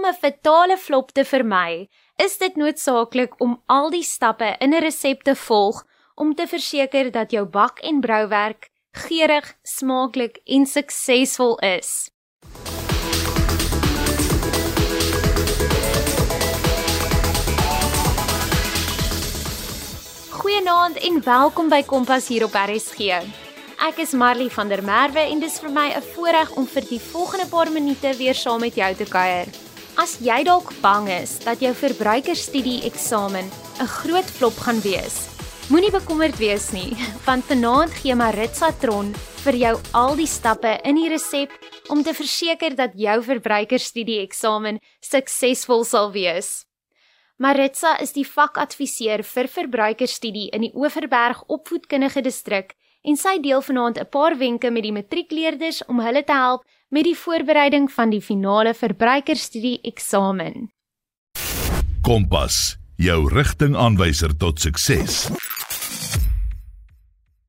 om 'n fatale flop te vermy, is dit noodsaaklik om al die stappe in 'n resep te volg om te verseker dat jou bak- en brouwerk geurig, smaaklik en suksesvol is. Goeienaand en welkom by Kompas hier op RSG. Ek is Marley van der Merwe en dis vir my 'n voorreg om vir die volgende paar minute weer saam met jou te kuier. As jy dalk bang is dat jou verbruikerstudie eksamen 'n groot flop gaan wees, moenie bekommerd wees nie, want vanaand gee Maritza Tron vir jou al die stappe in die resep om te verseker dat jou verbruikerstudie eksamen suksesvol sal wees. Maritza is die vakadviseur vir verbruikerstudie in die Oeverberg Opvoedkundige Distrik en sy deel vanaand 'n paar wenke met die matriekleerders om hulle te help met die voorbereiding van die finale verbruikerstudie eksamen. Kompas, jou rigtingaanwyser tot sukses.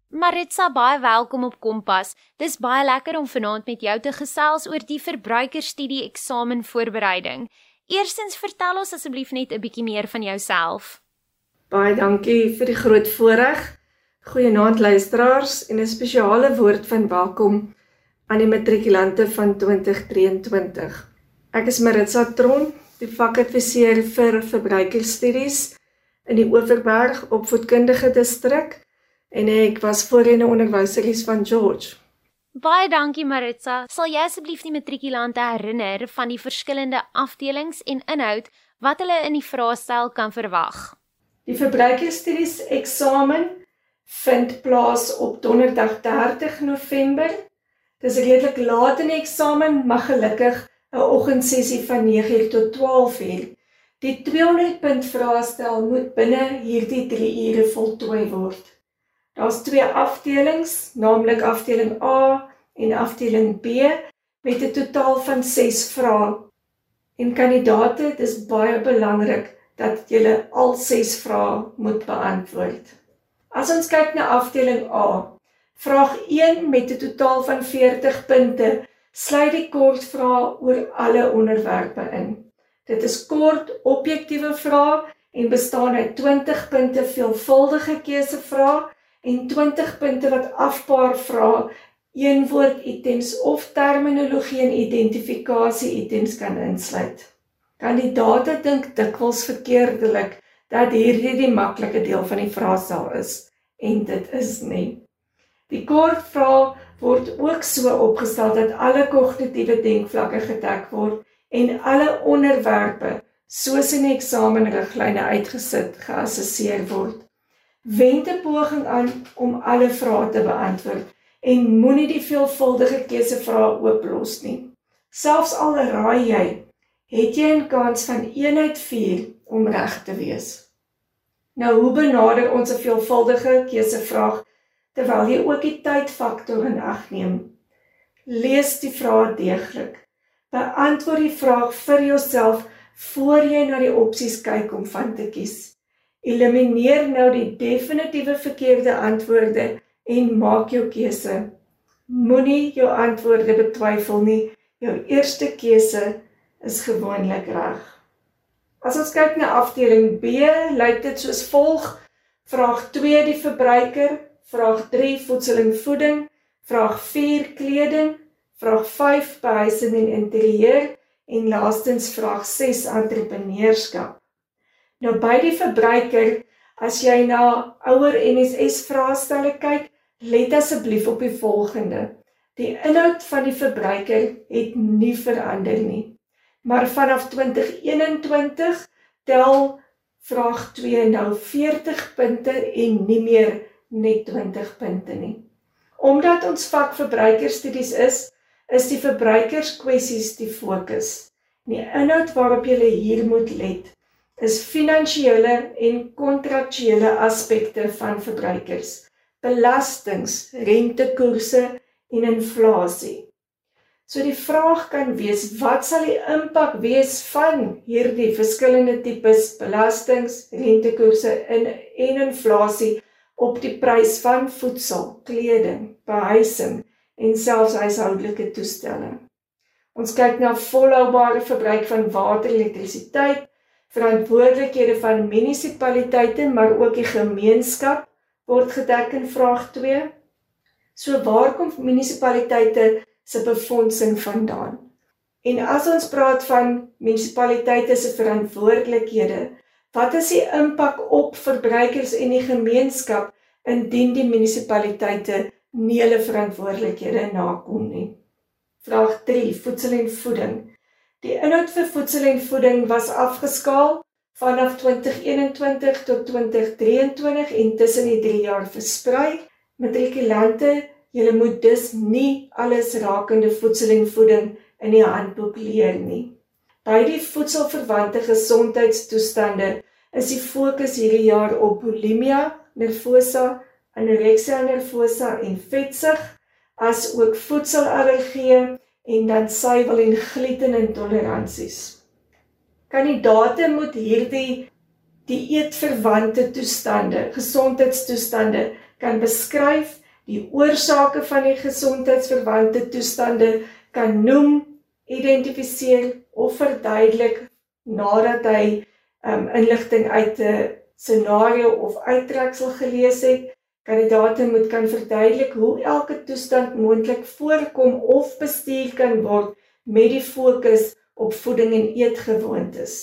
Maritza, baie welkom op Kompas. Dis baie lekker om vanaand met jou te gesels oor die verbruikerstudie eksamen voorbereiding. Eerstens vertel ons asseblief net 'n bietjie meer van jouself. Baie dankie vir die groot voorreg. Goeienaand luisteraars en 'n spesiale woord van welkom aan die matrikulante van 2023. Ek is Maritza Tron, die vakadviseur vir verbruikerstudies in die Oeverberg Opvoedkundige Distrik en ek was voorheen 'n onderwyseres van George. Baie dankie Maritza. Sal jy asseblief die matrikulante herinner van die verskillende afdelings en inhoud wat hulle in die vraestel kan verwag? Die verbruikerstudies eksamen vind plaas op Donderdag 30 November. Dis redelik laat in die eksamen, maar gelukkig 'n oggendsessie van 9:00 tot 12:00. Die 200 punt vraestel moet binne hierdie 3 ure voltooi word. Daar's twee afdelings, naamlik afdeling A en afdeling B met 'n totaal van 6 vrae. En kandidate, dis baie belangrik dat jy al 6 vrae moet beantwoord. As ons kyk na afdeling A, vraag 1 met 'n totaal van 40 punte, sluit die kort vrae oor alle onderwerpe in. Dit is kort, objektiewe vrae en bestaan uit 20 punte veelvuldige keusevrae en 20 punte wat afpaar vrae, eenwoord items of terminologie en identifikasie items kan insluit. Kandidate dink dikwels verkeerdelik dat hierdie die maklike deel van die vraestel is en dit is nie. Die kort vrae word ook so opgestel dat alle kognitiewe denkvlakke gedek word en alle onderwerpe soos in eksamenriglyne uitgesit geassesseer word. Wend 'n poging aan om alle vrae te beantwoord en moenie die veelvuldige keusevrae ooplos nie. Selfs al raai jy, het jy 'n kans van 1 uit 4 om reg te wees. Nou hoe benader ons 'n veelvuldige keusevraag terwyl jy ook die tydfaktor in ag neem? Lees die vraag deeglik. Beantwoord die vraag vir jouself voor jy na die opsies kyk om van te kies. Elimineer nou die definitiewe verkeerde antwoorde en maak jou keuse. Moenie jou antwoorde betwyfel nie. Jou eerste keuse is gewoonlik reg. As ons kyk na afdeling B, lyk dit soos volg: Vraag 2 die verbruiker, vraag 3 voedsel en voeding, vraag 4 kleding, vraag 5 behuising en interieur en laastens vraag 6 entrepreneurskap. Nou by die verbruiker, as jy na ouer NSS vraestelle kyk, let asseblief op die volgende. Die inhoud van die verbruiker het nie verander nie maar vanaf 2021 tel vraag 2 nou 40 punte en nie meer net 20 punte nie. Omdat ons vak verbruikerstudies is, is die verbruikerskwessies die fokus. Die inhoud waarop jy hier moet let, is finansiële en kontraktuele aspekte van verbruikers, belastings, rentekoerse en inflasie. So die vraag kan wees, wat sal die impak wees van hierdie verskillende tipes belastings, rentekoerse en en inflasie op die prys van voedsel, kleding, behuising en selfs huishoudelike toestelle. Ons kyk na volhoubare verbruik van water, elektrisiteit, verantwoordelikhede van munisipaliteite, maar ook die gemeenskap word gedek in vraag 2. So waar kom munisipaliteite se befondsing vandaan? En as ons praat van munisipaliteite se verantwoordelikhede, wat is die impak op verbruikers en die gemeenskap indien die munisipaliteite nie hulle verantwoordelikhede nakom nie? Vraag 3: Voedsel en voeding. Die inhoud vir voedsel en voeding was afgeskaal vanaf 2021 tot 2023 en tussen die 3 jaar versprei. Matrikulante, julle moet dus nie alles rakende voedsel en voeding in die handboek leer nie. By die voedselverwante gesondheidstoestande is die fokus hierdie jaar op bulimia, nervosa, anorexia nervosa en vetsug as ook voedselallergie en dan suiwel en glutenintoleransies. Kandidate moet hierdie dieetverwante toestande, gesondheidstoestande kan beskryf, die oorsake van die gesondheidsverwante toestande kan noem, identifiseer of verduidelik nadat hy um, inligting uit 'n scenario of uittreksel gelees het Kandidate moet kan verduidelik hoe elke toestand moontlik voorkom of bestuur kan word met die fokus op voeding en eetgewoontes.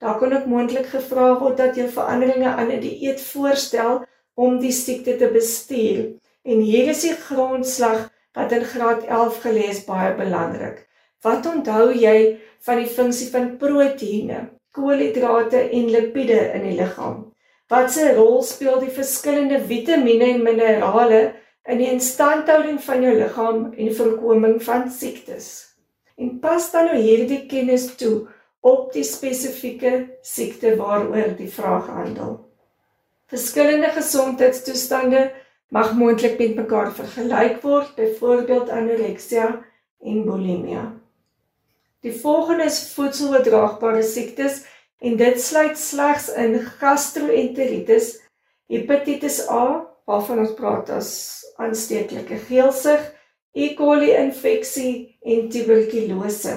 Daar kan ook moontlik gevra word dat jy veranderinge aan 'n die dieet voorstel om die siekte te bestuur. En hier is die grondslag wat in graad 11 gelees baie belangrik. Wat onthou jy van die funksie van proteïene, koolhidrate en lipiede in die liggaam? Watse rol speel die verskillende vitamiene en minerale in die instandhouding van jou liggaam en die voorkoming van siektes? En pas dan nou hierdie kennis toe op die spesifieke siekte waaroor die vraag handel. Verskillende gesondheidstoestande mag moontlik met mekaar vergelyk word, byvoorbeeld anoreksia en bulimia. Die volgende is voedseloordraagbare siektes en dit sluit slegs in gastroenteritis, hepatitis A, waarvan ons praat as aansteeklike geelsig, E. coli infeksie en tuberkulose.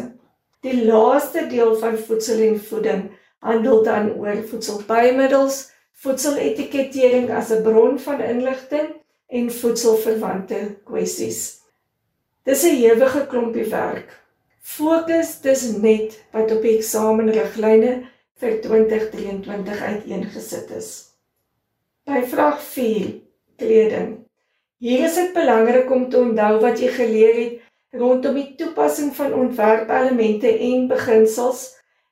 Die laaste deel van voedsel en voeding handel dan oor voedselbymiddels, voedseletikettering as 'n bron van inligting en voedselverwante kwessies. Dis 'n ewige klompie werk. Fokus dis net wat op die eksamenriglyne vir 2023 uiteengesit is. By vraag 4, kleding. Hier is dit belangrik om te onthou wat jy geleer het rondom die toepassing van ontwerpelemente en beginsels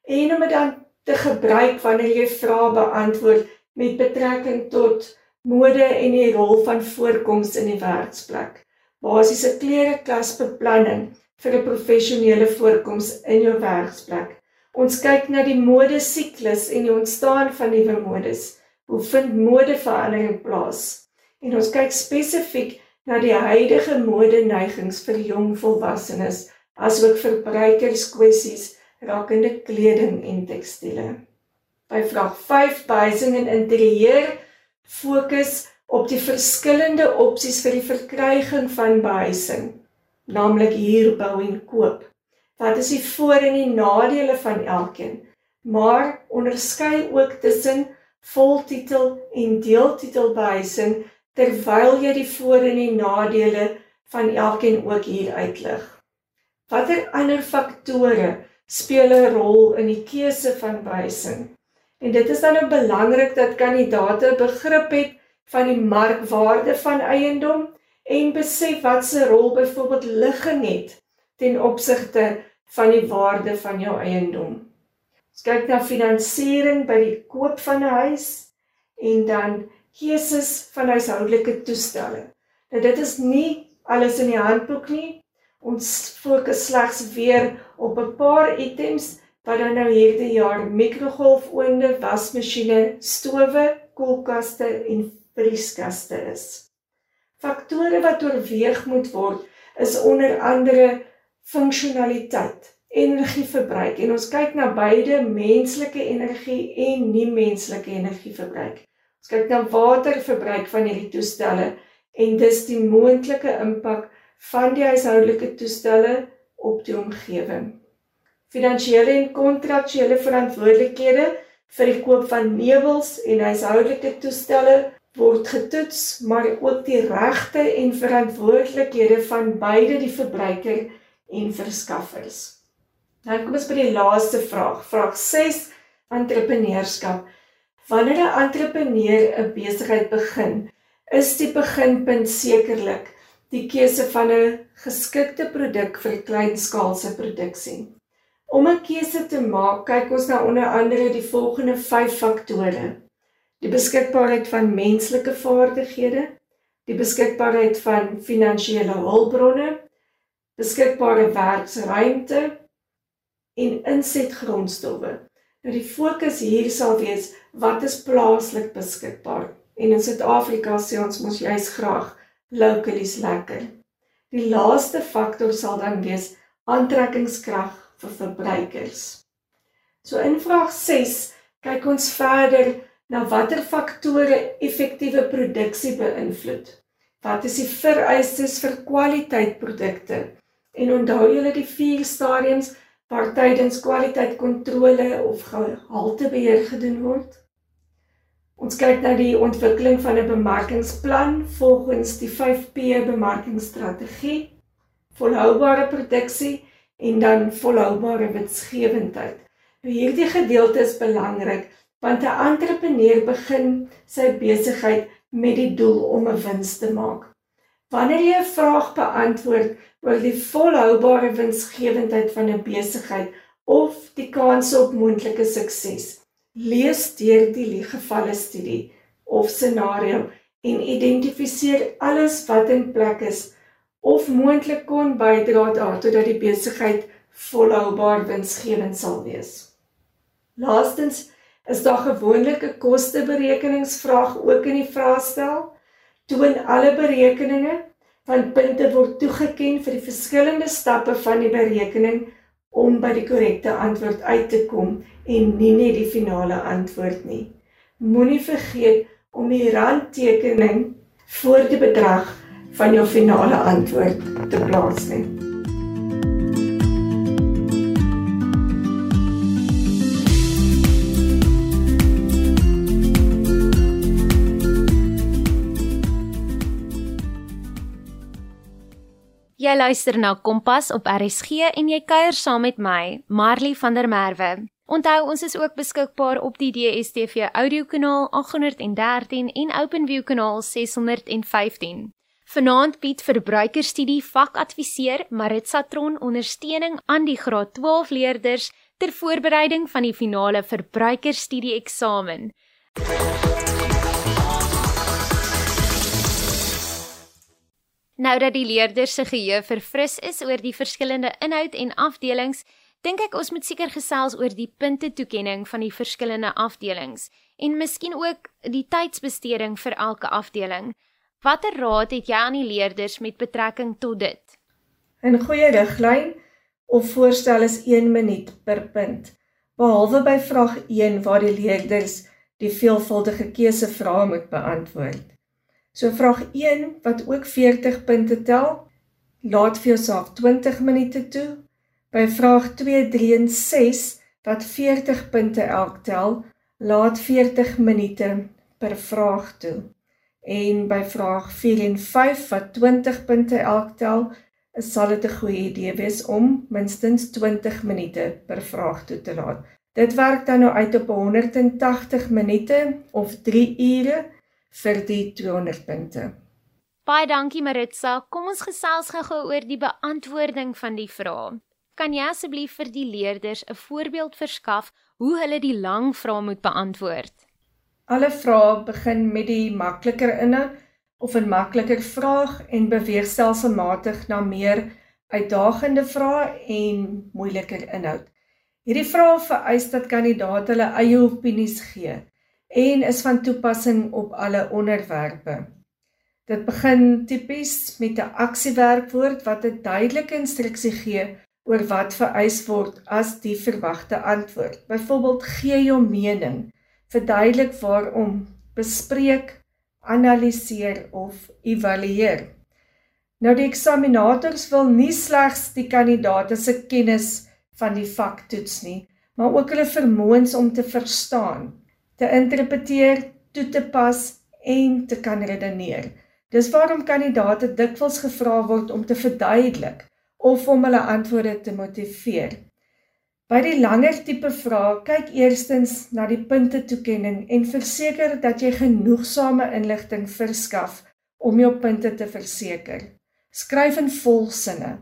en om dit dan te gebruik wanneer jy vrae beantwoord met betrekking tot mode en die rol van voorkoms in die werksplek. Basiese klereklasbeplanning vir 'n professionele voorkoms in jou werksplek. Ons kyk na die modesiklus en die ontstaan van nuwe modes. Hoe vind modeverandering plaas? En ons kyk spesifiek na die huidige modeneigings vir jong volwassenes, asook verbruikerskwessies rakende kleding en tekstiele. By vraag 5 behuising en interieur fokus op die verskillende opsies vir die verkryging van behuising, naamlik huurbou en koop. Wat is die voor en die nadele van elkeen? Maar onderskei ook tussen voltitel en deeltitel behuising terwyl jy die voor en die nadele van elkeen ook hier uitlig. Watter ander faktore speel 'n rol in die keuse van behuising? En dit is dan nou belangrik dat kandidaate begrip het van die markwaarde van eiendom en besef wat se rol byvoorbeeld ligging het ten opsigte van die waarde van jou eiendom. Ons kyk na finansiering by die koop van 'n huis en dan keuses van huishoudelike toestelle. Nou dit is nie alles in die handboek nie. Ons fokus slegs weer op 'n paar items wat dan nou hierdie jaar mikrogolfoonde, wasmasjiene, stowe, koelkaste en vrieskaste is. Faktore wat oorweeg moet word is onder andere funksionaliteit, energieverbruik en ons kyk na beide menslike energie en nie menslike energieverbruik. Ons kyk na waterverbruik van hierdie toestelle en dis die moontlike impak van die huishoudelike toestelle op die omgewing. Finansiële en kontraktuele verantwoordelikhede vir die koop van meubels en huishoudelike toestelle word getoets, maar ook die regte en verantwoordelikhede van beide die verbruiker en verskaffers. Nou kom ons by die laaste vraag, vraag 6, entrepreneurskap. Wanneer 'n entrepreneur 'n besigheid begin, is die beginpunt sekerlik die keuse van 'n geskikte produk vir kleinskaalse produksie. Om 'n keuse te maak, kyk ons na onder andere die volgende 5 faktore: die beskikbaarheid van menslike vaardighede, die beskikbaarheid van finansiële hulpbronne, beskikbare werksruimte en insetgrondstowwe. Nou die fokus hier sal wees wat is plaaslik beskikbaar. En in Suid-Afrika sê ons mos jy's graag locally lekker. Die laaste faktor sal dan wees aantrekkingskrag vir verbruikers. So in vraag 6 kyk ons verder na watter faktore effektiewe produksie beïnvloed. Wat is die vereistes vir kwaliteitprodukte? En onthou julle die vier stadiums waar tydens kwaliteitkontrole of gehaltebeheer gedoen word? Ons kyk na die ontwikkeling van 'n bemarkingsplan volgens die 5P bemarkingsstrategie, volhoubare produksie en dan volhoubare winsgewendheid. Nou hierdie gedeelte is belangrik want 'n entrepreneur begin sy besigheid met die doel om 'n wins te maak. Wanneer jy 'n vraag beantwoord oor die volhoubare winsgewendheid van 'n besigheid of die kans op moontlike sukses, lees deur die liegevalle studie of scenario en identifiseer alles wat in plek is of moontlik kon bydra daartoe dat die besigheid volhoubaar winsgewend sal wees. Laastens is daar gewoonlik 'n kosteberekeningsvraag ook in die vraestel. Toon alle berekeninge van punte word toegeken vir die verskillende stappe van die berekening om by die korrekte antwoord uit te kom en nie net die finale antwoord nie. Moenie vergeet om die randtekening voor die bedrag van jou finale antwoord te plaas nie. Jy luister na Kompas op RSG en jy kuier saam met my, Marley van der Merwe. Onthou ons is ook beskikbaar op die DStv audiokanaal 813 en OpenView kanaal 615. Vanaand bied verbruikerstudie vakadviseur Maritsa Tron ondersteuning aan die graad 12 leerders ter voorbereiding van die finale verbruikerstudie eksamen. Nou dat die leerders se geheue verfris is oor die verskillende inhoud en afdelings, dink ek ons moet seker gesels oor die punte toekenning van die verskillende afdelings en miskien ook die tydsbesteding vir elke afdeling. Watter raad het jy aan die leerders met betrekking tot dit? 'n Goeie riglyn of voorstel is 1 minuut per punt, behalwe by vraag 1 waar die leerders die veelvuldige keusevrae moet beantwoord. So vraag 1 wat ook 40 punte tel, laat vir jouself 20 minute toe. By vraag 2, 3 en 6 wat 40 punte elk tel, laat 40 minute per vraag toe. En by vraag 4 en 5 wat 20 punte elk tel, sal dit 'n goeie idee wees om minstens 20 minute per vraag toe te laat. Dit werk dan nou uit op 180 minute of 3 ure vir die 200 punte. Baie dankie Maritsa. Kom ons gesels gou-gou oor die beantwoording van die vrae. Kan jy asseblief vir die leerders 'n voorbeeld verskaf hoe hulle die lang vrae moet beantwoord? Alle vrae begin met die makliker inhoud of 'n makliker vraag en beweeg stelselmatig na meer uitdagende vrae en moeiliker inhoud. Hierdie vrae vereis dat kandidaat hulle eie opinies gee en is van toepassing op alle onderwerpe. Dit begin tipies met 'n aksiewerkwoord wat 'n duidelike instruksie gee oor wat vereis word as die verwagte antwoord. Byvoorbeeld gee jou mening, verduidelik waarom, bespreek, analiseer of evalueer. Nou die eksaminators wil nie slegs die kandidaat se kennis van die vak toets nie, maar ook hulle vermoëns om te verstaan, te interpreteer, toe te pas en te kan redeneer. Dis waarom kandidaate dikwels gevra word om te verduidelik of om hulle antwoorde te motiveer. By die langer tipe vrae, kyk eerstens na die punte toekenning en verseker dat jy genoegsame inligting verskaf om jou punte te verseker. Skryf in volsinne.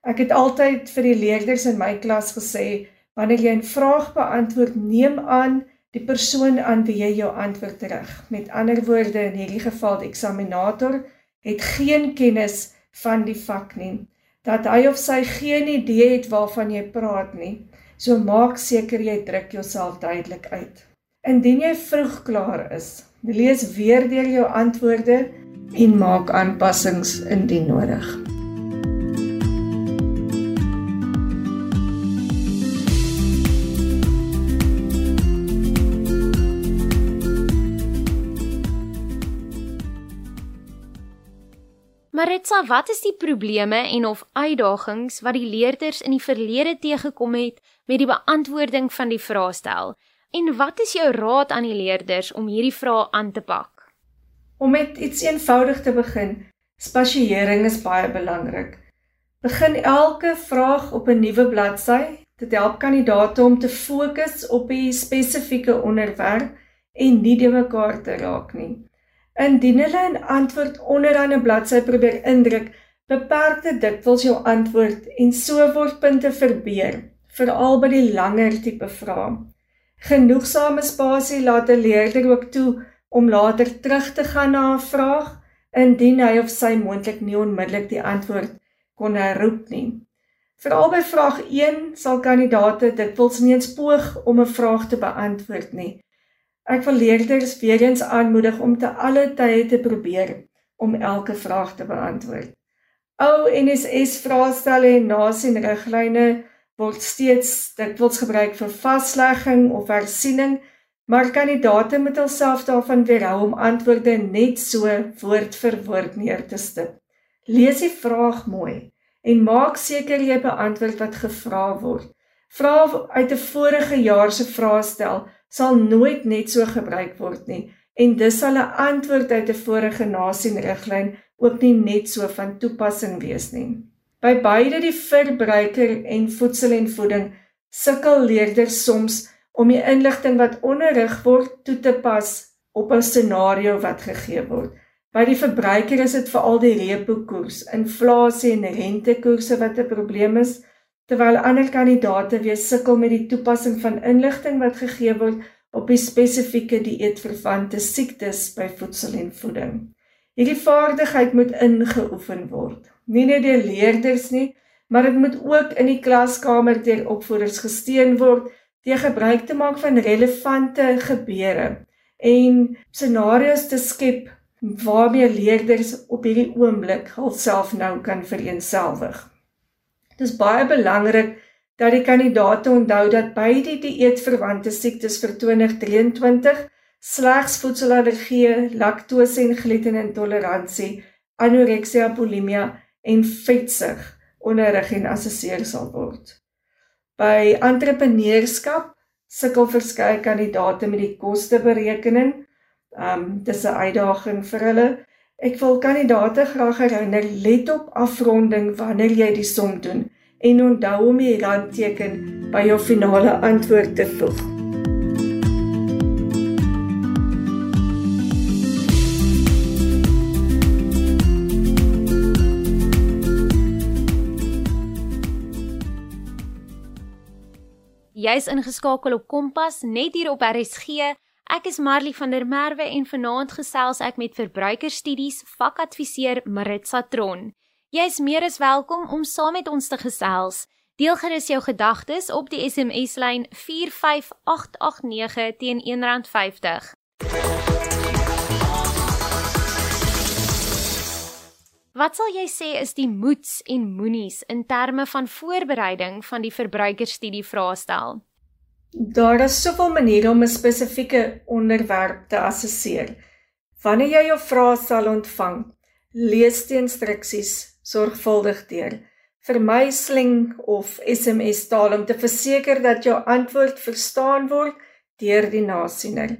Ek het altyd vir die leerders in my klas gesê, wanneer jy 'n vraag beantwoord, neem aan die persoon aan wie jy jou antwoord terug. Met ander woorde, in hierdie geval die eksaminator het geen kennis van die vak nie. Dat hy of sy geen idee het waarvan jy praat nie. So maak seker jy druk jouself duidelik uit. Indien jy vroeg klaar is, lees weer deur jou antwoorde en maak aanpassings indien nodig. Maritsa, wat is die probleme en of uitdagings wat die leerders in die verlede teëgekom het met die beantwoording van die vraestel? En wat is jou raad aan die leerders om hierdie vrae aan te pak? Om met iets eenvoudig te begin, spasiering is baie belangrik. Begin elke vraag op 'n nuwe bladsy. Dit help kandidaate om te fokus op die spesifieke onderwerp en nie de mekaar te raak nie. Indien hulle 'n antwoord onderaan 'n bladsy probeer indruk, beperk dit dikwels jou antwoord en so word punte verbeur, veral by die langer tipe vrae. Genoegsame spasie laat 'n leerder ook toe om later terug te gaan na 'n vraag indien hy of sy moontlik nie onmiddellik die antwoord kon herroep nie. Veral by vraag 1 sal kandidaate dikwels nie eens poog om 'n vraag te beantwoord nie. Ek wil leerders weer eens aanmoedig om te alle tye te probeer om elke vraag te beantwoord. Ou NSS vraestelle en nasien riglyne word steeds dikwels gebruik vir vaslegging of hersiening, maar kandidaate moet hulself daarvan weerhou om antwoorde net so woord vir woord neer te stip. Lees die vraag mooi en maak seker jy beantwoord wat gevra word. Vra uit 'n vorige jaar se vraestel sal nooit net so gebruik word nie en dis sal 'n antwoord uit 'n vorige nasienriglyn ook nie net so van toepassing wees nie. By beide die verbruiker en voedsel en voeding sukkel leerders soms om die inligting wat onderrig word toe te pas op 'n scenario wat gegee word. By die verbruiker is dit veral die repo koers, inflasie en rentekoerse wat 'n probleem is terwyl ander kandidate weer sukkel met die toepassing van inligting wat gegee word op die spesifieke dieetverwante siektes by voedsel en voeding. Hierdie vaardigheid moet ingeoefen word, nie net deur leerders nie, maar dit moet ook in die klaskamer deur opvoeders gesteun word deur gebruik te maak van relevante gebeure en scenario's te skep waarmee leerders op hierdie oomblik hulself nou kan vereenselwig. Dis baie belangrik dat die kandidaate onthou dat beide die dieetverwante siektes vir 2023 slegs voedselallergie, laktose en glutenintoleransie, anoreksia, bulimia en vetsug onderrig en assesseer sal word. By entrepreneurskap sukkel verskeie kandidaate met die kosteberekening. Um dis 'n uitdaging vir hulle. Ek wil kandidaate graag herinner, let op afronding wanneer jy die som doen en onthou om die randteken by jou finale antwoord te voeg. Jy's ingeskakel op Kompas net hier op RSG Ek is Marley van der Merwe en vanaand gesels ek met verbruikerstudies vakadviseur Maritsa Tron. Jy is meer as welkom om saam met ons te gesels. Deel gerus jou gedagtes op die SMS-lyn 45889 teen R1.50. Wat sal jy sê is die moets en moenies in terme van voorbereiding van die verbruikerstudie vraestel? Daar is soveel maniere om 'n spesifieke onderwerp te assesseer. Wanneer jy jou vrae sal ontvang, lees die instruksies sorgvuldig deur. Vermy sling of SMS taal om te verseker dat jou antwoord verstaan word deur die nasiener.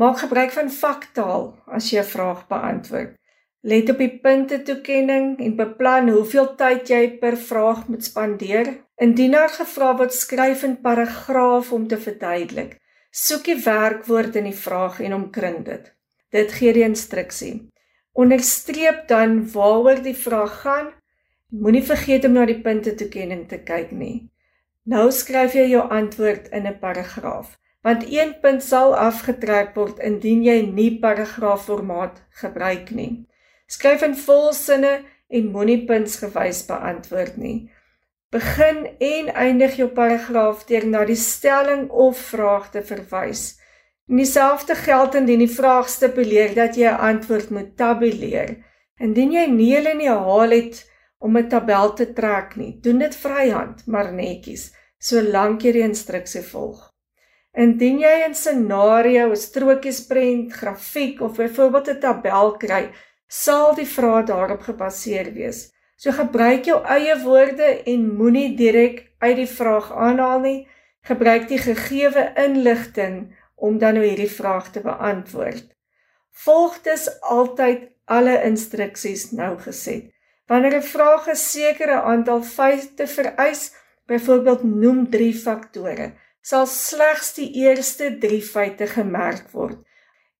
Maak gebruik van faktaal as jy 'n vraag beantwoord. Let op die punte toekenning en beplan hoeveel tyd jy per vraag moet spandeer. Indien daar gevra word, skryf in paragraaf om te verduidelik. Soek die werkwoord in die vraag en omkring dit. Dit gee die instruksie. Onderstreep dan waaroor die vraag gaan. Moenie vergeet om na die punte toekenning te kyk nie. Nou skryf jy jou antwoord in 'n paragraaf, want een punt sal afgetrek word indien jy nie paragraafformaat gebruik nie. Skryf in volsinne en moenie puntsgewys beantwoord nie. Begin en eindig jou paragraaf deur na die stelling of vraag te verwys. En dieselfde geld indien die vraag stipuleer dat jy 'n antwoord moet tabuleer. Indien jy nie lineaal het om 'n tabel te trek nie, doen dit vryhand, maar netjies, solank jy die instruksie volg. Indien jy 'n scenario, 'n strokiesprent, grafiek of byvoorbeeld 'n tabel kry, sal die vraag daarop gebaseer wees. So gebruik jou eie woorde en moenie direk uit die vraag aanhaal nie. Gebruik die gegeewe inligting om dan nou hierdie vraag te beantwoord. Volg dus altyd alle instruksies nou geset. Wanneer 'n vraag 'n sekere aantal feite vereis, byvoorbeeld noem 3 faktore, sal slegs die eerste 3 feite gemerk word.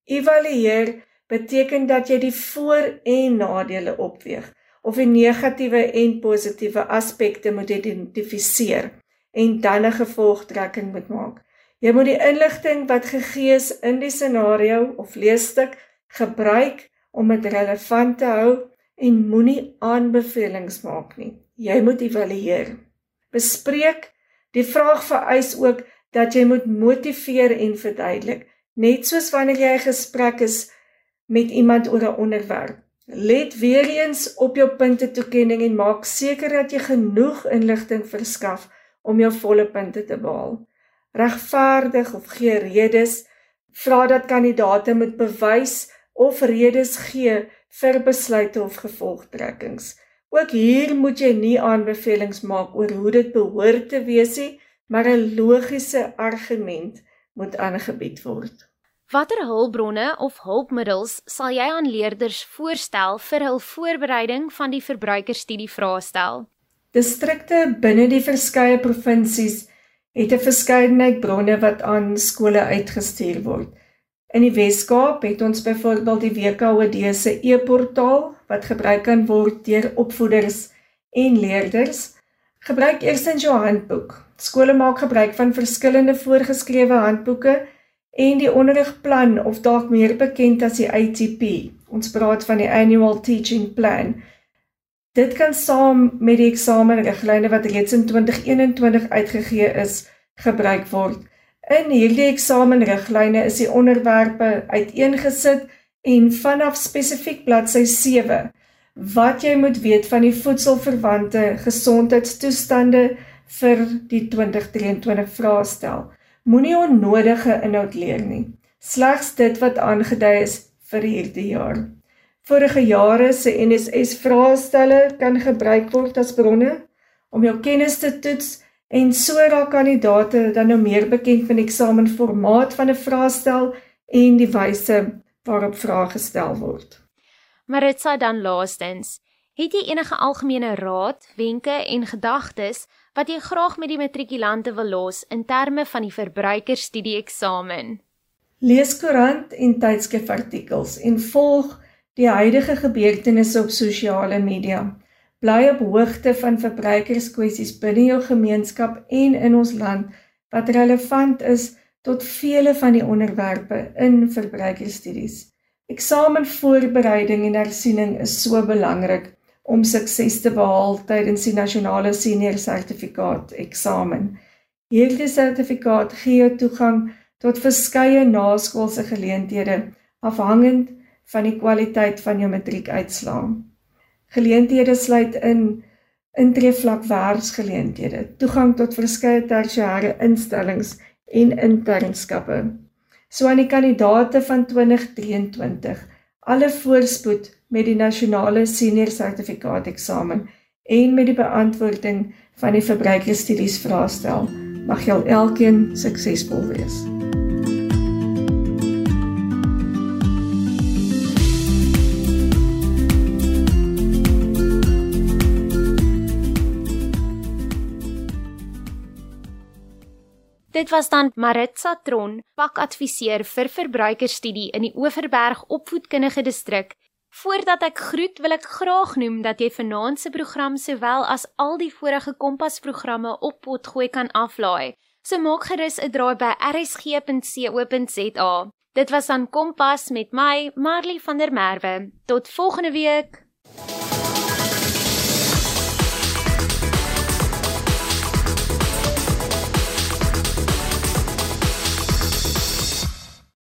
Evalueer beteken dat jy die voor- en nadele opweeg of die negatiewe en positiewe aspekte moet identifiseer en dan 'n gevolgtrekking moet maak. Jy moet die inligting wat gegee is in die scenario of leesstuk gebruik om dit relevant te hou en moenie aanbevelings maak nie. Jy moet evalueer. Bespreek die vraag vereis ook dat jy moet motiveer en verduidelik, net soos wanneer jy 'n gesprek is met iemand oor 'n onderwerp. Let weer eens op jou punte toekenning en maak seker dat jy genoeg inligting verskaf om jou volle punte te behaal regverdig of gee redes vra dat kandidaate moet bewys of redes gee vir besluite of gevolgtrekkings. Ook hier moet jy nie aanbevelings maak oor hoe dit behoort te wees nie, maar 'n logiese argument moet aangebied word. Watter hulpbronne of hulpmiddels sal jy aan leerders voorstel vir hul voorbereiding van die verbruikerstudie vraestel? Distrikte binne die verskeie provinsies het 'n verskeidenheid bronne wat aan skole uitgestuur word. In die Wes-Kaap het ons byvoorbeeld die WKOD se e-portaal wat gebruik kan word deur opvoeders en leerders. Gebruik eers in jou handboek. Skole maak gebruik van verskillende voorgeskrewe handboeke en die onderrigplan of dalk meer bekend as die ATP. Ons praat van die Annual Teaching Plan. Dit kan saam met die eksamenriglyne wat reeds in 2021 uitgegee is, gebruik word. In hierdie eksamenriglyne is die onderwerpe uiteengesit en vanaf spesifiek bladsy 7 wat jy moet weet van die voedselverwante gesondheidstoestande vir die 2023 vraestel. Moenie onnodige inhoud leer nie. Slegs dit wat aangedui is vir hierdie jaar. Vorige jare se NSS vraestelle kan gebruik word as bronne om jou kennis te toets en so raak kandidaate dan nou meer bekend van die eksamenformaat van 'n vraestel en die wyse waarop vrae gestel word. Sou dan laastens, het jy enige algemene raad, wenke en gedagtes wat jy graag met die matrikulante wil los in terme van die verbruikerstudie eksamen? Lees koerant en tydskrifartikels en volg die huidige gebeurtenisse op sosiale media. Bly op hoogte van verbruikerskwessies binne jou gemeenskap en in ons land wat relevant is tot vele van die onderwerpe in verbruikerstudies. Eksamenvoorbereiding en hersiening is so belangrik om sukses te behaal tydens die nasionale senior sertifikaat eksamen. Hierdie sertifikaat gee jou toegang tot verskeie naskoolse geleenthede afhangend van die kwaliteit van jou matriekuitslae. Geleenthede sluit in intreevlak werksgeleenthede, toegang tot verskeie tersiêre instellings en internskappe. So aan die kandidate van 2023, alle voorspoed met die nasionale senior sertifikaat eksamen en met die beantwoording van die verbruikerstudies vraestel. Mag julle elkeen suksesvol wees. Dit was dan Maritza Tron, pakadviseur vir verbruikerstudie in die Oeverberg Opvoedkundige Distrik. Voordat ek groet, wil ek graag noem dat jy vanaand se program sowel as al die vorige Kompas-programme op potgooi kan aflaai. So maak gerus 'n draai by rsg.co.za. Dit was dan Kompas met my, Marley van der Merwe. Tot volgende week.